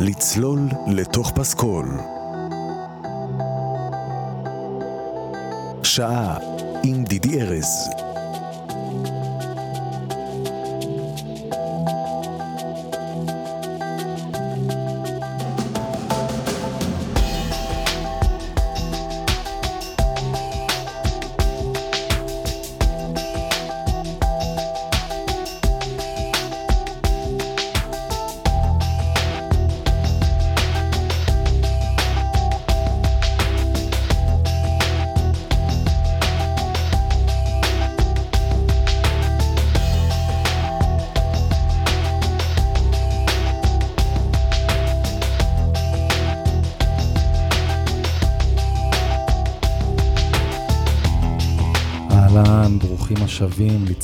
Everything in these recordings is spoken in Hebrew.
לצלול לתוך פסקול. שעה עם דידי ארז.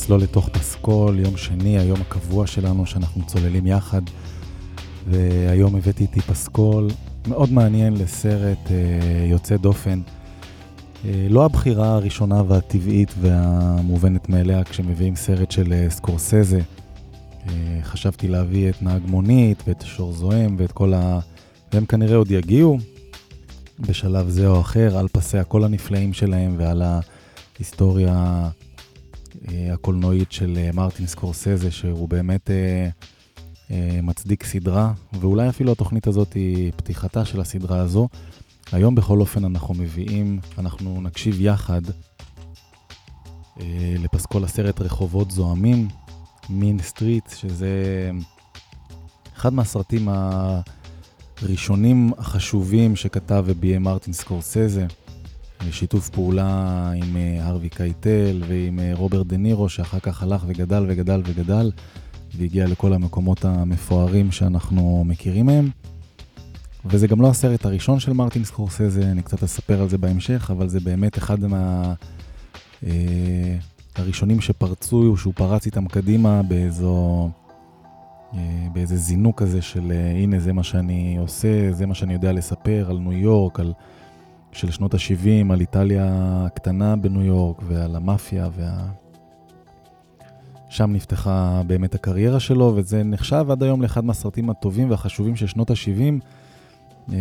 שבים לצלול לתוך פסקול, יום שני, היום הקבוע שלנו שאנחנו צוללים יחד. והיום הבאתי איתי פסקול מאוד מעניין לסרט אה, יוצא דופן. אה, לא הבחירה הראשונה והטבעית והמובנת מאליה כשמביאים סרט של אה, סקורסזה. אה, חשבתי להביא את נהג מונית ואת שור זוהם ואת כל ה... והם כנראה עוד יגיעו בשלב זה או אחר על פסי הקול הנפלאים שלהם ועל ההיסטוריה הקולנועית של אה, מרטין סקורסזה, שהוא באמת אה, מצדיק סדרה, ואולי אפילו התוכנית הזאת היא פתיחתה של הסדרה הזו. היום בכל אופן אנחנו מביאים, אנחנו נקשיב יחד לפסקול הסרט רחובות זועמים, מין סטריט, שזה אחד מהסרטים הראשונים החשובים שכתב וביים מרטין סקורסזה. שיתוף פעולה עם אה, הרווי קייטל ועם אה, רוברט דה נירו, שאחר כך הלך וגדל וגדל וגדל, והגיע לכל המקומות המפוארים שאנחנו מכירים מהם. וזה גם לא הסרט הראשון של מרטין סקורסזה, אני קצת אספר על זה בהמשך, אבל זה באמת אחד מה... אה, הראשונים שפרצו, שהוא פרץ איתם קדימה באיזו... באיזה זינוק כזה של הנה זה מה שאני עושה, זה מה שאני יודע לספר על ניו יורק, על של שנות ה-70 על איטליה הקטנה בניו יורק ועל המאפיה וה... שם נפתחה באמת הקריירה שלו, וזה נחשב עד היום לאחד מהסרטים הטובים והחשובים של שנות ה-70, אה,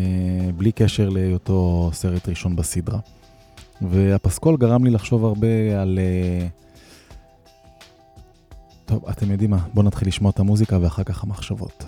בלי קשר להיותו סרט ראשון בסדרה. והפסקול גרם לי לחשוב הרבה על... אה, טוב, אתם יודעים מה, בואו נתחיל לשמוע את המוזיקה ואחר כך המחשבות.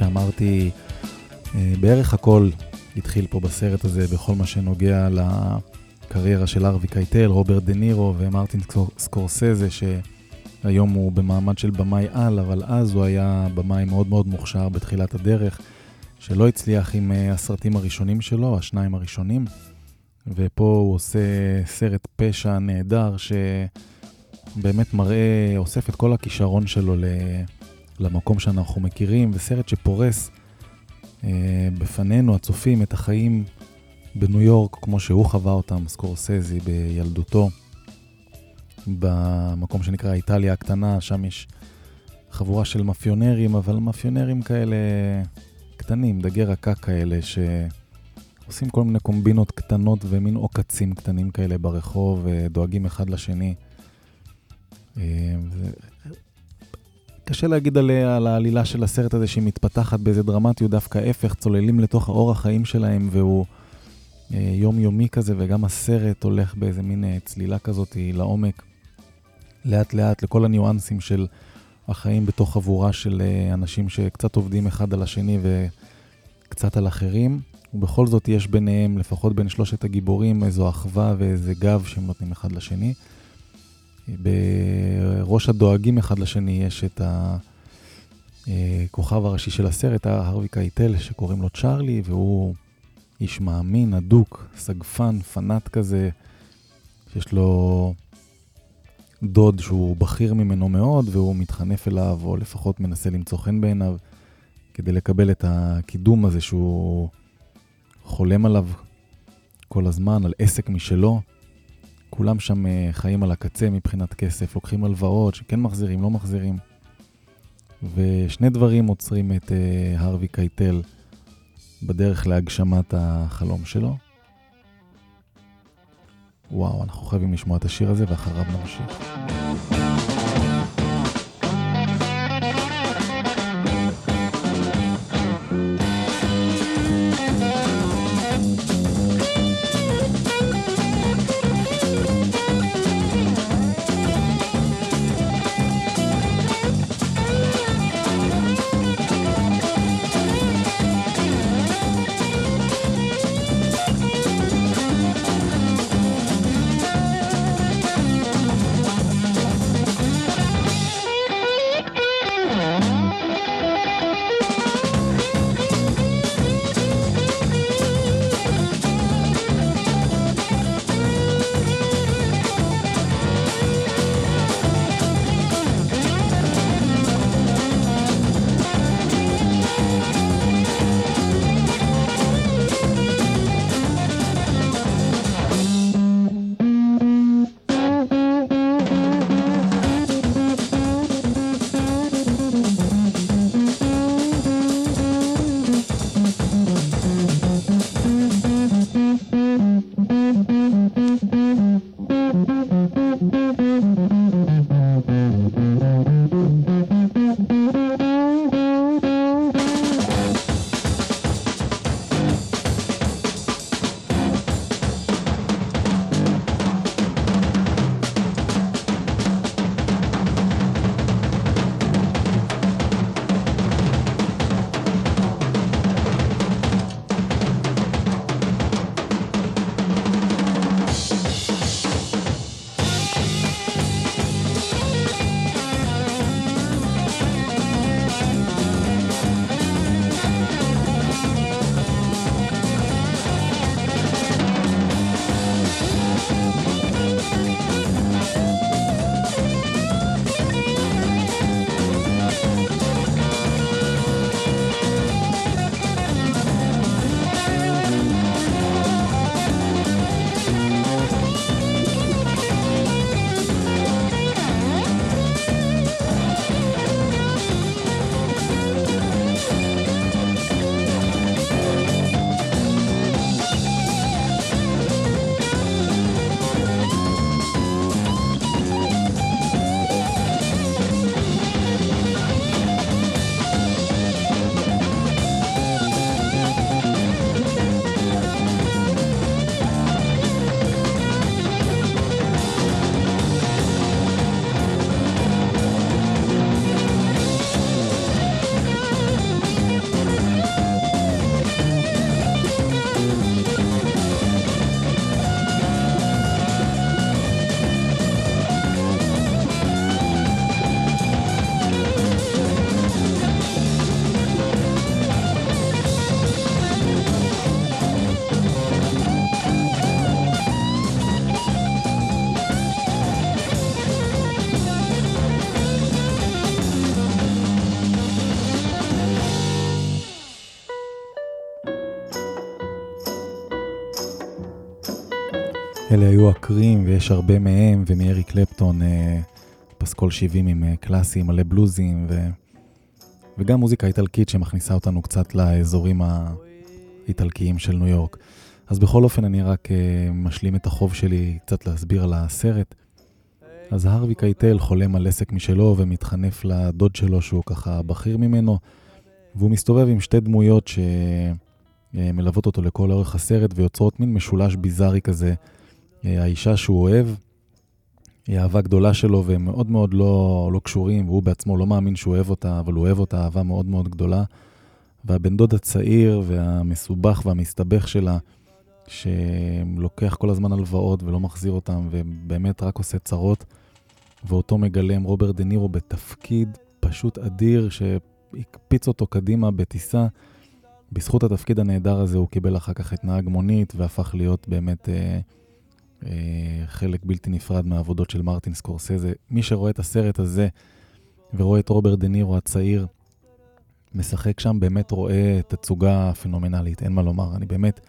שאמרתי, אה, בערך הכל התחיל פה בסרט הזה בכל מה שנוגע לקריירה של ארווי קייטל, רוברט דה נירו ומרטין סקורסזה, שהיום הוא במעמד של במאי על, אבל אז הוא היה במאי מאוד מאוד מוכשר בתחילת הדרך, שלא הצליח עם אה, הסרטים הראשונים שלו, השניים הראשונים, ופה הוא עושה סרט פשע נהדר, שבאמת מראה, אוסף את כל הכישרון שלו למקום שאנחנו מכירים, וסרט שפורס אה, בפנינו, הצופים, את החיים בניו יורק, כמו שהוא חווה אותם, סקורסזי בילדותו, במקום שנקרא איטליה הקטנה, שם יש חבורה של מאפיונרים, אבל מאפיונרים כאלה קטנים, דגי רקה כאלה, שעושים כל מיני קומבינות קטנות ומין עוקצים קטנים כאלה ברחוב, דואגים אחד לשני. אה, קשה להגיד עליה, על העלילה של הסרט הזה שהיא מתפתחת באיזה דרמטיות, דווקא ההפך, צוללים לתוך האורח החיים שלהם והוא אה, יומיומי כזה, וגם הסרט הולך באיזה מין אה, צלילה כזאת לעומק, לאט לאט, לכל הניואנסים של החיים בתוך חבורה של אה, אנשים שקצת עובדים אחד על השני וקצת על אחרים. ובכל זאת יש ביניהם, לפחות בין שלושת הגיבורים, איזו אחווה ואיזה גב שהם נותנים אחד לשני. בראש הדואגים אחד לשני יש את הכוכב הראשי של הסרט, הרווי קייטל, שקוראים לו צ'ארלי, והוא איש מאמין, אדוק, סגפן, פנאט כזה, שיש לו דוד שהוא בכיר ממנו מאוד, והוא מתחנף אליו, או לפחות מנסה למצוא חן בעיניו, כדי לקבל את הקידום הזה שהוא חולם עליו כל הזמן, על עסק משלו. כולם שם אה, חיים על הקצה מבחינת כסף, לוקחים הלוואות שכן מחזירים, לא מחזירים. ושני דברים עוצרים את uh, הרווי קייטל בדרך להגשמת החלום שלו. וואו, אנחנו חייבים לשמוע את השיר הזה ואחריו נמשיך. אלה היו הקרים, ויש הרבה מהם, ומארי קלפטון, אה, פסקול 70 עם אה, קלאסי, מלא בלוזים, ו... וגם מוזיקה איטלקית שמכניסה אותנו קצת לאזורים האיטלקיים של ניו יורק. אז בכל אופן, אני רק אה, משלים את החוב שלי קצת להסביר על הסרט. אז הרווי קייטל חולם על עסק משלו ומתחנף לדוד שלו שהוא ככה בכיר ממנו, והוא מסתובב עם שתי דמויות שמלוות אותו לכל אורך הסרט ויוצרות מין משולש ביזארי כזה אה, האישה שהוא אוהב, היא אהבה גדולה שלו והם מאוד מאוד לא, לא קשורים, והוא בעצמו לא מאמין שהוא אוהב אותה, אבל הוא אוהב אותה אהבה מאוד מאוד גדולה. והבן דוד הצעיר והמסובך והמסתבך שלה, שלוקח כל הזמן הלוואות ולא מחזיר אותם, ובאמת רק עושה צרות, ואותו מגלם רוברט דה נירו בתפקיד פשוט אדיר, שהקפיץ אותו קדימה בטיסה. בזכות התפקיד הנהדר הזה הוא קיבל אחר כך את נהג מונית והפך להיות באמת... אה, אה, חלק בלתי נפרד מהעבודות של מרטין סקורסזה. מי שרואה את הסרט הזה ורואה את רוברט דה נירו הצעיר משחק שם, באמת רואה תצוגה פנומנלית, אין מה לומר. אני באמת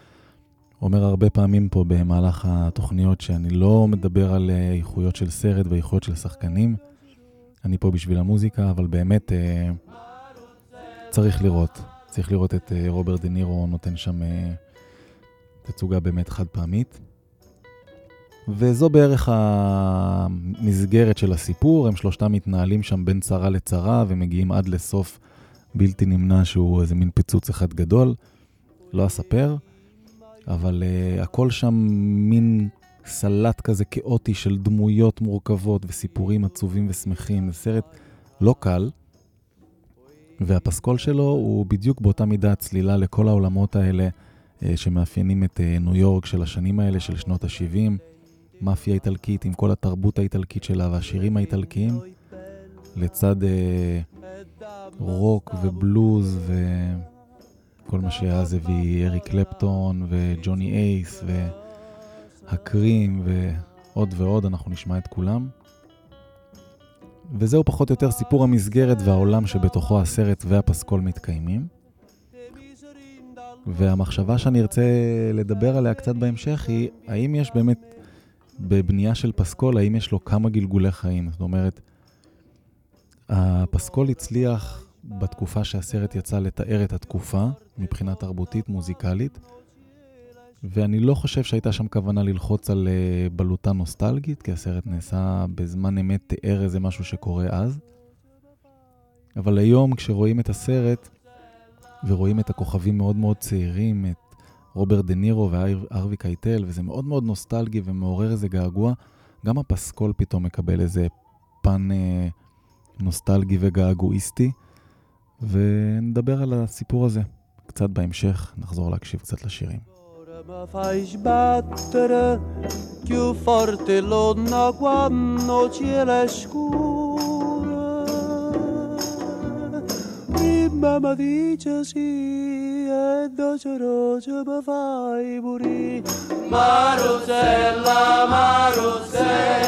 אומר הרבה פעמים פה במהלך התוכניות שאני לא מדבר על אה, איכויות של סרט ואיכויות של שחקנים. אני פה בשביל המוזיקה, אבל באמת אה, צריך לראות. צריך לראות את אה, רוברט דה נירו נותן שם אה, תצוגה באמת חד פעמית. וזו בערך המסגרת של הסיפור, הם שלושתם מתנהלים שם בין צרה לצרה ומגיעים עד לסוף בלתי נמנע שהוא איזה מין פיצוץ אחד גדול. לא אספר, אבל uh, הכל שם מין סלט כזה כאוטי של דמויות מורכבות וסיפורים עצובים ושמחים. זה סרט לא קל, והפסקול שלו הוא בדיוק באותה מידה צלילה לכל העולמות האלה uh, שמאפיינים את uh, ניו יורק של השנים האלה, של שנות ה-70. מאפיה איטלקית עם כל התרבות האיטלקית שלה והשירים האיטלקיים, לצד אה, רוק ובלוז וכל מה שאז הביא אריק קלפטון וג'וני אייס והקרים ועוד ועוד, אנחנו נשמע את כולם. וזהו פחות או יותר סיפור המסגרת והעולם שבתוכו הסרט והפסקול מתקיימים. והמחשבה שאני ארצה לדבר עליה קצת בהמשך היא, האם יש באמת בבנייה של פסקול, האם יש לו כמה גלגולי חיים. זאת אומרת, הפסקול הצליח בתקופה שהסרט יצא לתאר את התקופה, מבחינה תרבותית, מוזיקלית, ואני לא חושב שהייתה שם כוונה ללחוץ על אה, בלוטה נוסטלגית, כי הסרט נעשה בזמן אמת, תיאר איזה משהו שקורה אז. אבל היום, כשרואים את הסרט, ורואים את הכוכבים מאוד מאוד צעירים, את רוברט דה נירו וארווי קייטל, וזה מאוד מאוד נוסטלגי ומעורר איזה געגוע. גם הפסקול פתאום מקבל איזה פן אה, נוסטלגי וגעגועיסטי, ונדבר על הסיפור הזה קצת בהמשך, נחזור להקשיב קצת לשירים. più forte l'onna quando cielo è scuro. mi mamma dice sì e dolce roce mi fai pure Marosella, Marosella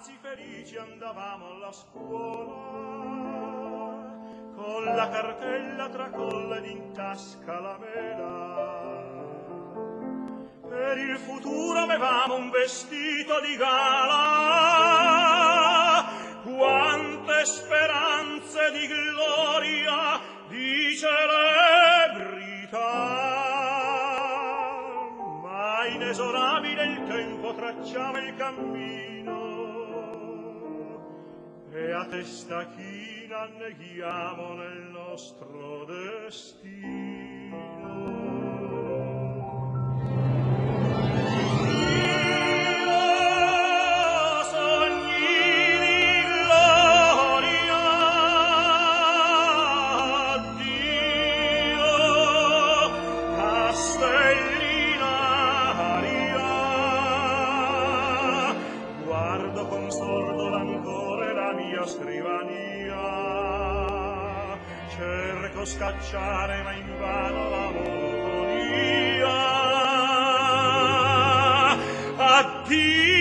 ragazzi felici andavamo alla scuola. Con la cartella tra colla ed in tasca la mela per il futuro avevamo un vestito di gala. Quante speranze di gloria di celebrità ma inesorabile il tempo tracciava il cammino. A testa china neghiamo nel nostro destino. see.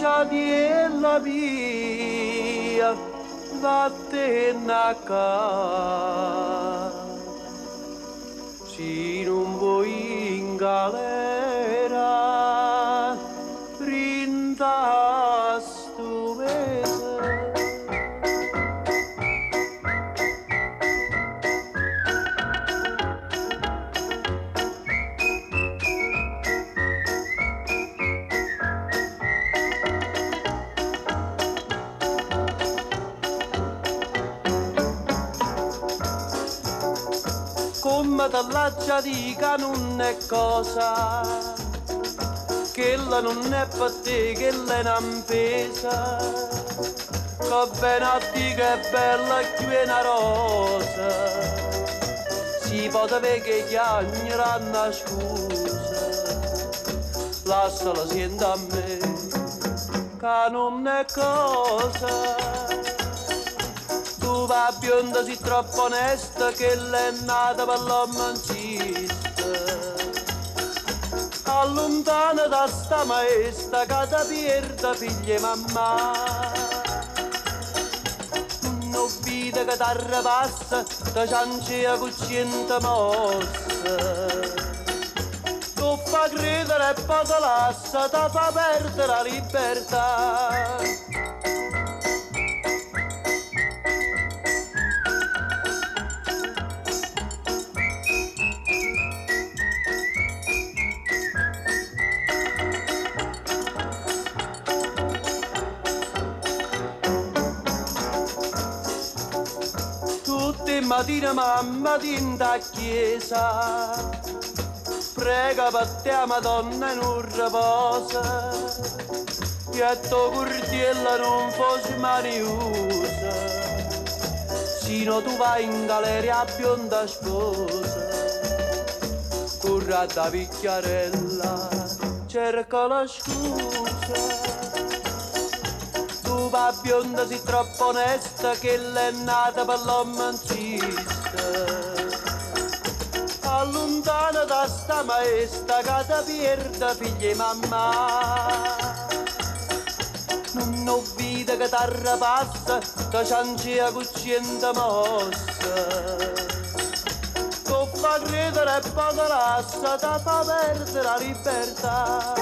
lasciami la via vattene ca si non vuoi dall'accia dica non è cosa quella non è per te quella è un'ampesa. Che ben a te che è bella una rosa si può sapere che chiagneranno a scusa. Lasciala senta a me che non è cosa va bionda si troppo onesta che lei è nata per l'ommancista allontana da sta maestra che da pierda figlia e mamma. Non vide che t'arrabassa da ciancia cucciente mossa. Tu fa credere e poi te lascia ti fa perdere la libertà mattina mamma tinta a chiesa. Prega per te madonna in un riposo. E a tuo curtiella non fosse maniusa sino tu vai in galleria bionda sposa. Currata picchiarella cerca la scusa va bionda si troppo onesta che l'è nata per l'ommancista allontana da sta maestra che ti perda figli mamma. Non ho vita che t'arra passa che c'ancia cuccienta mossa. Tu fa credere e te lascia ti fa perdere la libertà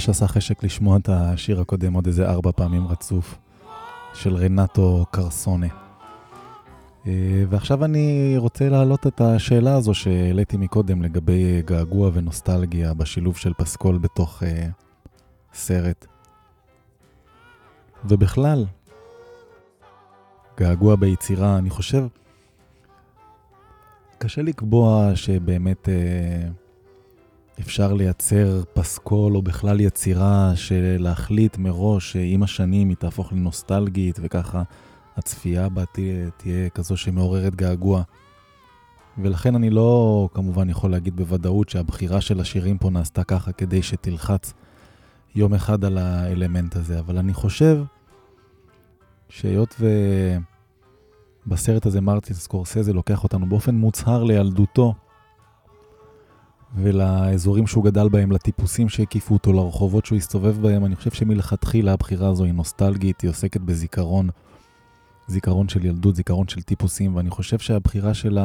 ממש עשה חשק לשמוע את השיר הקודם עוד איזה ארבע פעמים רצוף, של רנטו קרסונה. אה, ועכשיו אני רוצה להעלות את השאלה הזו שהעליתי מקודם לגבי געגוע ונוסטלגיה בשילוב של פסקול בתוך uh, סרט. ובכלל, געגוע ביצירה, אני חושב, קשה לקבוע שבאמת... Uh, אפשר לייצר פסקול או בכלל יצירה של להחליט מראש שעם השנים היא תהפוך לנוסטלגית וככה הצפייה בה תהיה, תהיה כזו שמעוררת געגוע. ולכן אני לא כמובן יכול להגיד בוודאות שהבחירה של השירים פה נעשתה ככה כדי שתלחץ יום אחד על האלמנט הזה, אבל אני חושב שהיות ובסרט הזה מרטין סקורסזה לוקח אותנו באופן מוצהר לילדותו, ולאזורים שהוא גדל בהם, לטיפוסים שהקיפו אותו, לרחובות שהוא הסתובב בהם, אני חושב שמלכתחילה הבחירה הזו היא נוסטלגית, היא עוסקת בזיכרון, זיכרון של ילדות, זיכרון של טיפוסים, ואני חושב שהבחירה של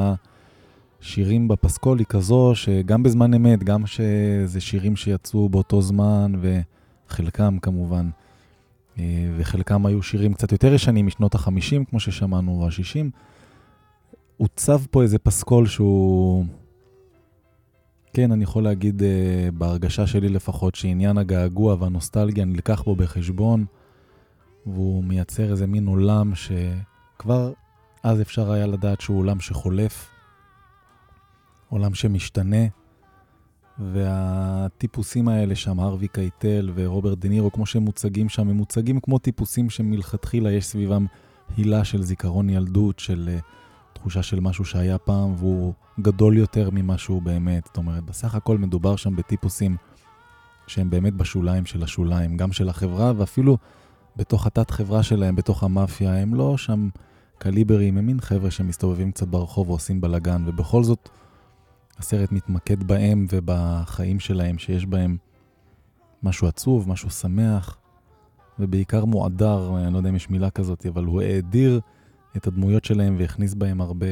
השירים בפסקול היא כזו שגם בזמן אמת, גם שזה שירים שיצאו באותו זמן, וחלקם כמובן, אה, וחלקם היו שירים קצת יותר ישנים משנות ה-50, כמו ששמענו, או ה-60, עוצב פה איזה פסקול שהוא... כן, אני יכול להגיד uh, בהרגשה שלי לפחות שעניין הגעגוע והנוסטלגיה נלקח בו בחשבון, והוא מייצר איזה מין עולם שכבר אז אפשר היה לדעת שהוא עולם שחולף, עולם שמשתנה, והטיפוסים האלה שם, הרווי קייטל ורוברט דה נירו, כמו שהם מוצגים שם, הם מוצגים כמו טיפוסים שמלכתחילה יש סביבם הילה של זיכרון ילדות, של... Uh, תחושה של משהו שהיה פעם והוא גדול יותר ממה שהוא באמת. זאת אומרת, בסך הכל מדובר שם בטיפוסים שהם באמת בשוליים של השוליים, גם של החברה ואפילו בתוך התת חברה שלהם, בתוך המאפיה, הם לא שם קליברים, הם מין חבר'ה שמסתובבים קצת ברחוב ועושים בלאגן, ובכל זאת הסרט מתמקד בהם ובחיים שלהם, שיש בהם משהו עצוב, משהו שמח, ובעיקר מועדר, אני לא יודע אם יש מילה כזאת, אבל הוא האדיר את הדמויות שלהם והכניס בהם הרבה,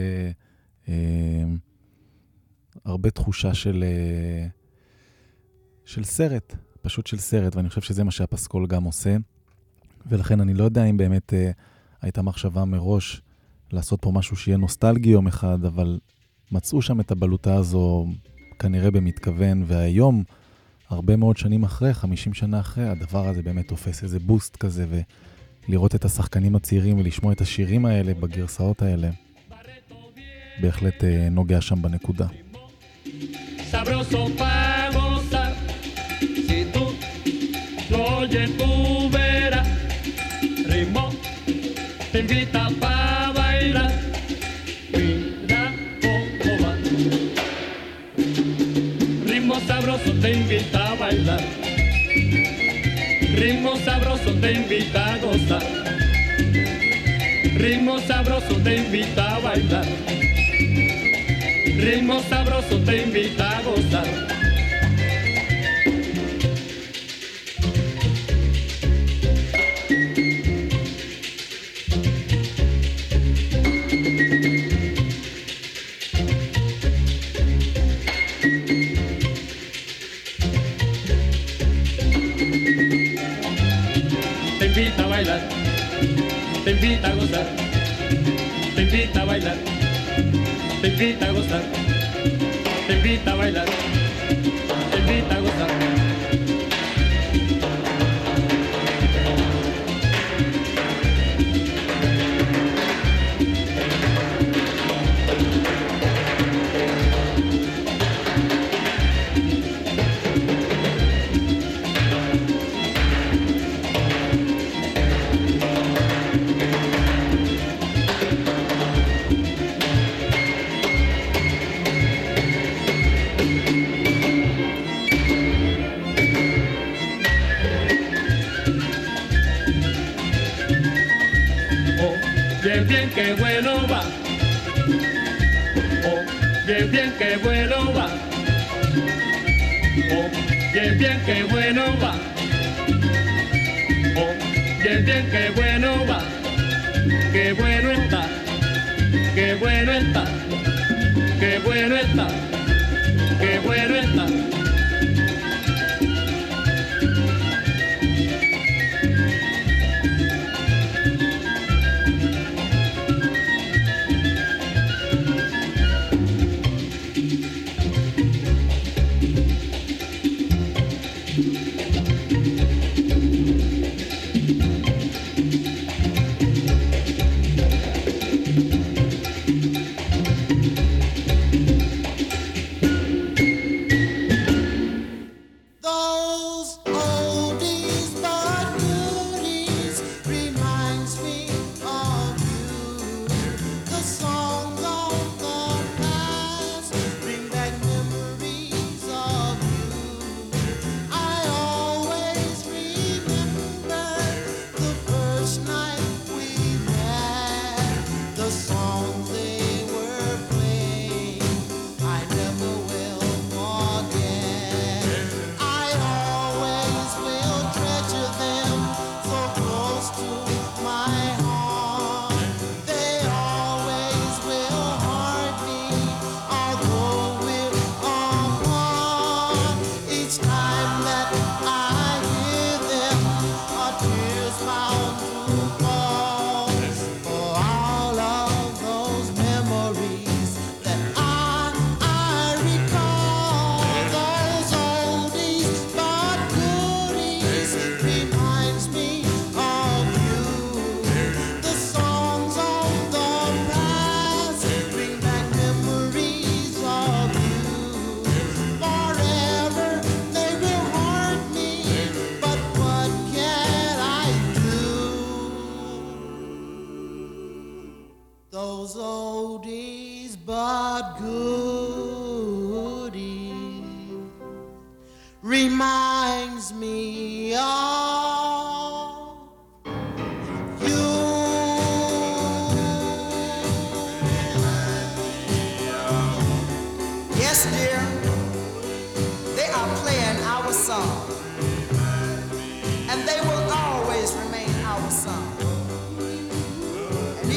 אה, הרבה תחושה של, אה, של סרט, פשוט של סרט, ואני חושב שזה מה שהפסקול גם עושה. ולכן אני לא יודע אם באמת אה, הייתה מחשבה מראש לעשות פה משהו שיהיה נוסטלגי יום אחד, אבל מצאו שם את הבלוטה הזו כנראה במתכוון, והיום, הרבה מאוד שנים אחרי, 50 שנה אחרי, הדבר הזה באמת תופס איזה בוסט כזה, ו... לראות את השחקנים הצעירים ולשמוע את השירים האלה בגרסאות האלה, בהחלט אה, נוגע שם בנקודה. Te invita pa bailar. Ritmo sabroso te invita a bailar. ritmo sabroso te invita a gozar. Ritmo sabroso te invita a bailar. Ritmo sabroso te invita a gozar.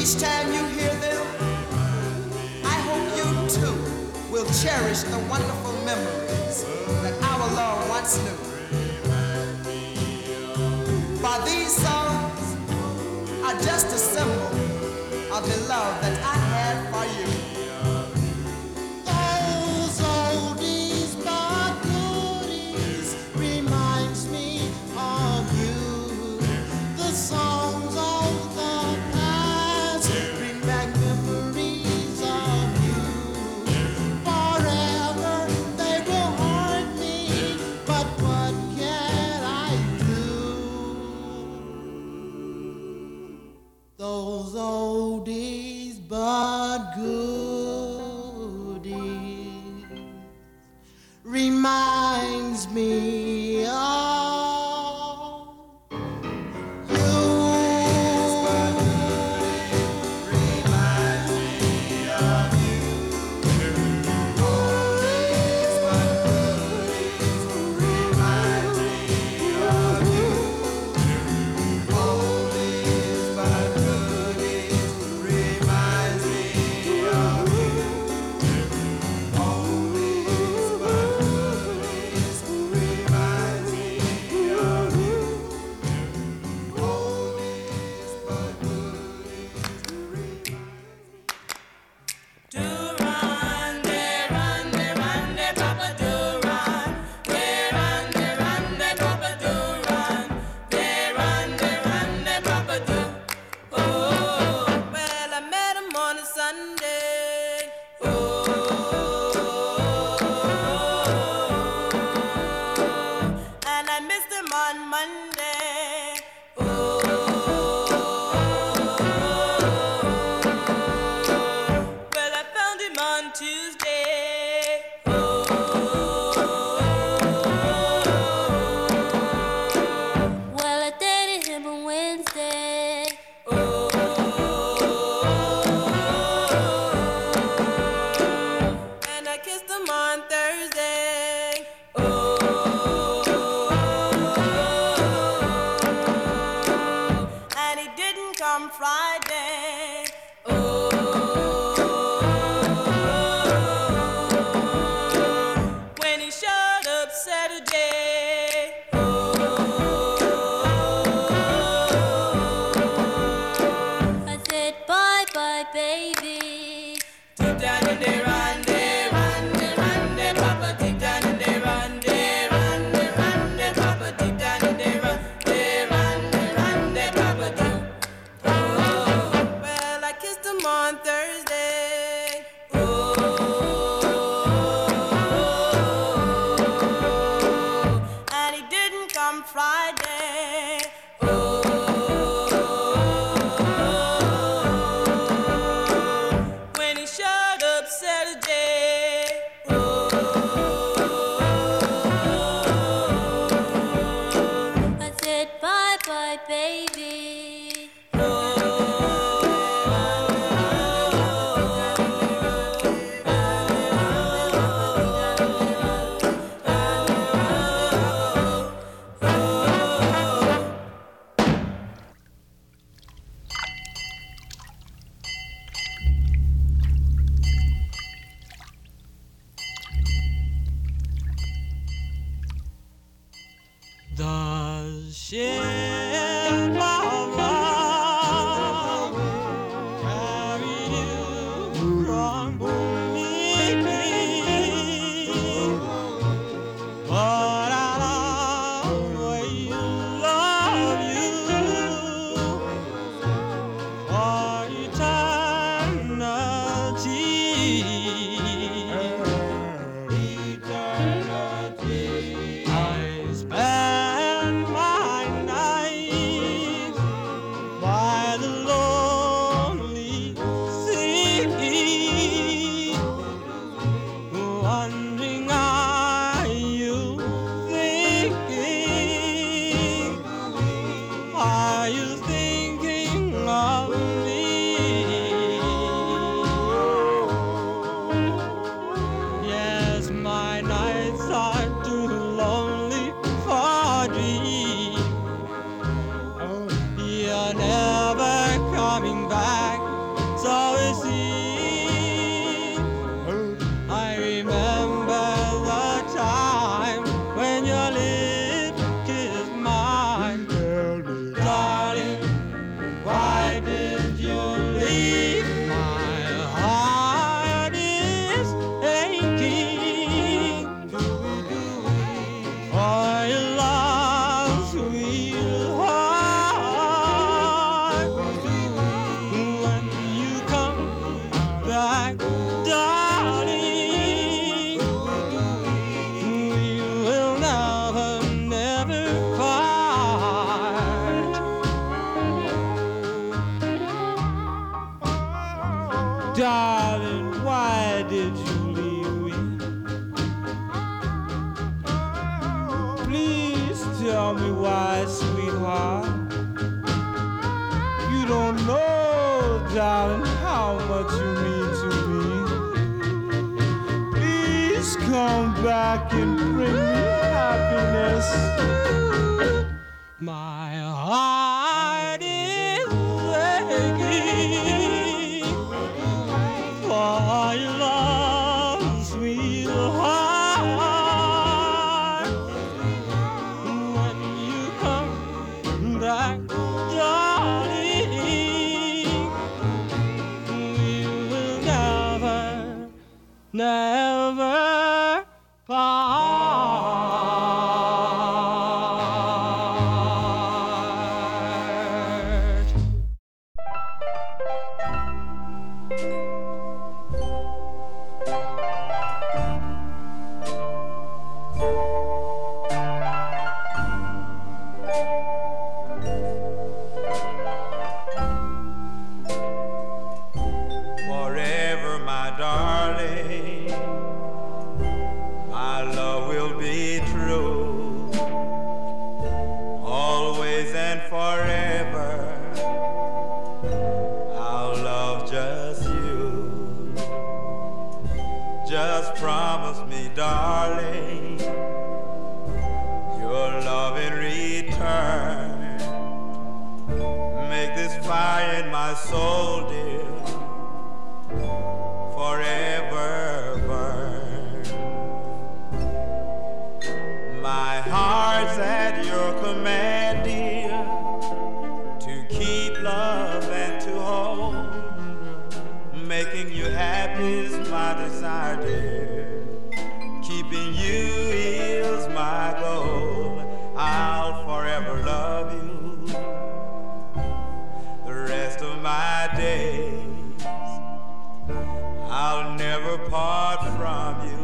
Each time you hear them, I hope you too will cherish the wonderful memories that our Lord once knew. For these songs are just a symbol of the love that I had for you. my baby. My darling. My love will be true, always and forever. I'll love just you. Just promise me, darling, your love in return. Make this fire in my soul, your command, dear, to keep love and to hold. Making you happy is my desire, dear. Keeping you is my goal. I'll forever love you the rest of my days. I'll never part from you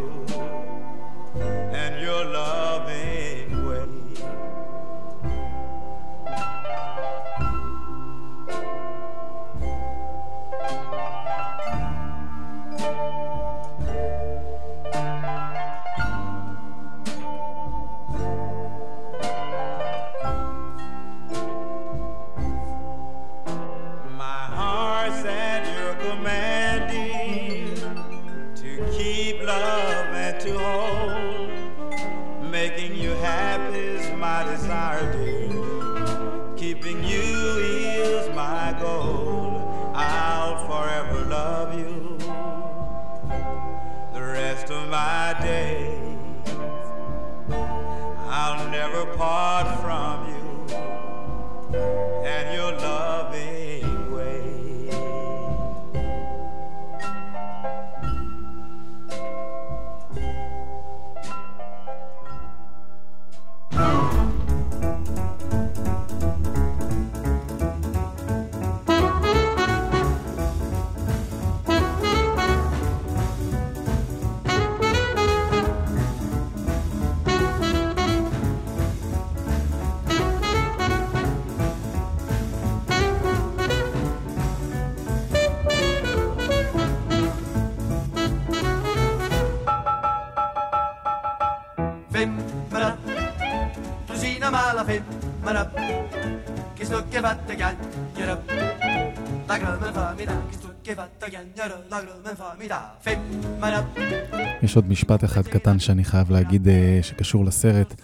יש עוד משפט אחד קטן שאני חייב להגיד אה, שקשור לסרט,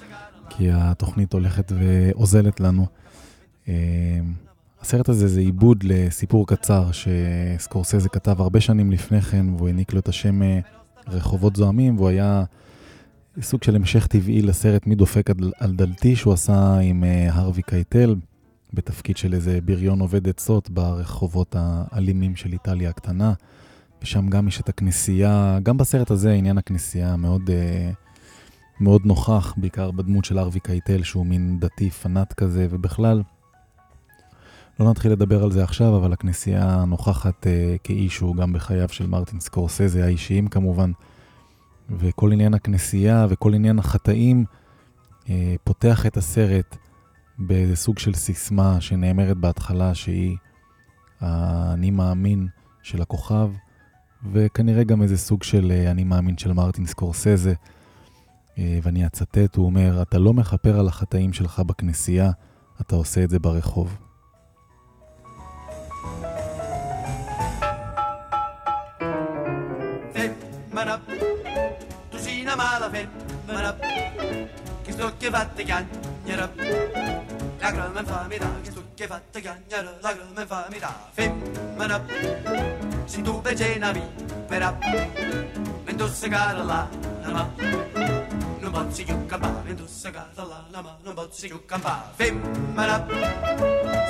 כי התוכנית הולכת ואוזלת לנו. אה, הסרט הזה זה עיבוד לסיפור קצר שסקורסזה כתב הרבה שנים לפני כן, והוא העניק לו את השם אה, רחובות זוהמים, והוא היה סוג של המשך טבעי לסרט מי דופק על, דלתי שהוא עשה עם הרווי קייטל, בתפקיד של איזה בריון עובד עצות ברחובות האלימים של איטליה הקטנה. ושם גם יש את הכנסייה, גם בסרט הזה עניין הכנסייה מאוד, אה, מאוד נוכח, בעיקר בדמות של ארווי קייטל, שהוא מין דתי פנאט כזה, ובכלל, לא נתחיל לדבר על זה עכשיו, אבל הכנסייה נוכחת אה, כאישו גם בחייו של מרטין סקורסזה, האישיים כמובן, וכל עניין הכנסייה וכל עניין החטאים אה, פותח את הסרט באיזה סוג של סיסמה שנאמרת בהתחלה שהיא האני מאמין של הכוכב, וכנראה גם איזה סוג של אה, אני מאמין של מרטין סקורסזה. אה, ואני אצטט, הוא אומר, אתה לא מכפר על החטאים שלך בכנסייה, אתה עושה את זה ברחוב. femmina, tu siinä maalla femmina, che sto che chiacchiera. la agrumen famida Che tu stucche fatte cagnare l'agrumen famida Femmina Si tu becena mi perà Mentossicare l'anima Non posso più campare Mentossicare l'anima Non posso più campare Femmina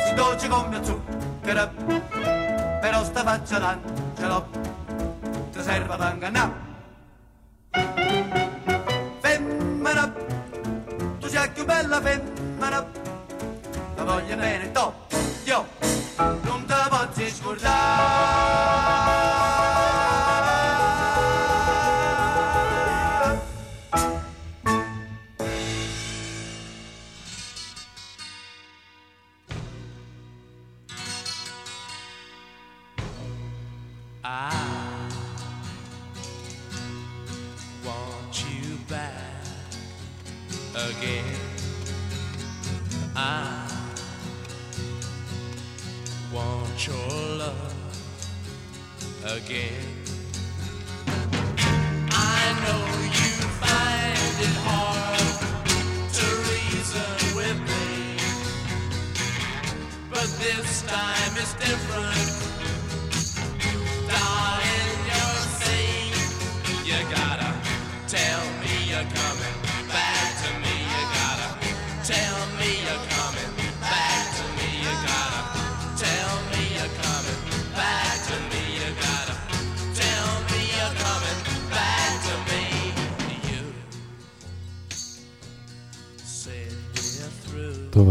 Si dolce come zucchero Però sta faccia d'angelo Ti serve ad ingannare Femmina Tu sei più bella femmina voglio bene top, io, non te posso scordare. Again. I know you find it hard to reason with me, but this time is different.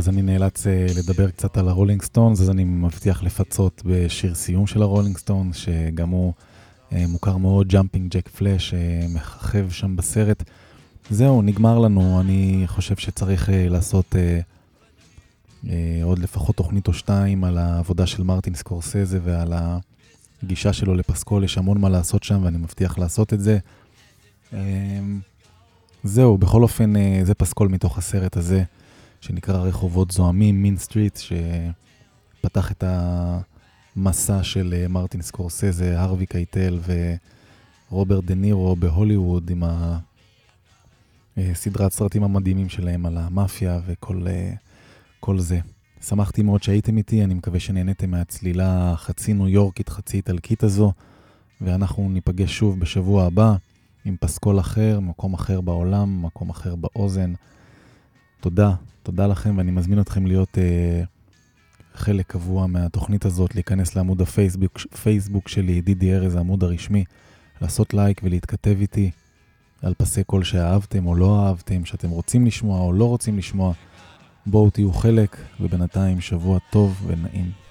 אני נאלץ אה, לדבר קצת על ה Rolling Stones, אז אני מבטיח לפצות בשיר סיום של ה Rolling Stones, שגם הוא אה, מוכר מאוד, Jumpin' Jack Flash, מככב שם בסרט. זהו, נגמר לנו, אני חושב שצריך אה, לעשות עוד לפחות תוכנית או שתיים על העבודה של מרטין סקורסזה ועל הגישה שלו לפסקול, יש המון מה לעשות שם ואני מבטיח לעשות את זה. זהו, בכל אופן, זה פסקול מתוך הסרט הזה. שנקרא רחובות זועמים, Mean Streets, שפתח את המסע של אה, מרטין סקורסזה, הרווי קייטל ורוברט דה נירו בהוליווד עם הסדרת סרטים המדהימים שלהם על המאפיה וכל אה, זה. שמחתי מאוד שהייתם איתי, אני מקווה שנהניתם מהצלילה החצי ניו יורקית, חצי איטלקית הזו, ואנחנו ניפגש שוב בשבוע הבא עם פסקול אחר, מקום אחר בעולם, מקום אחר באוזן. תודה, תודה לכם, ואני מזמין אתכם להיות אה, חלק קבוע מהתוכנית הזאת, להיכנס לעמוד הפייסבוק פייסבוק שלי, דידי ארז, העמוד הרשמי, לעשות לייק ולהתכתב איתי על פסי קול שאהבתם או לא אהבתם, שאתם רוצים לשמוע או לא רוצים לשמוע. בואו תהיו חלק, ובינתיים שבוע טוב ונעים.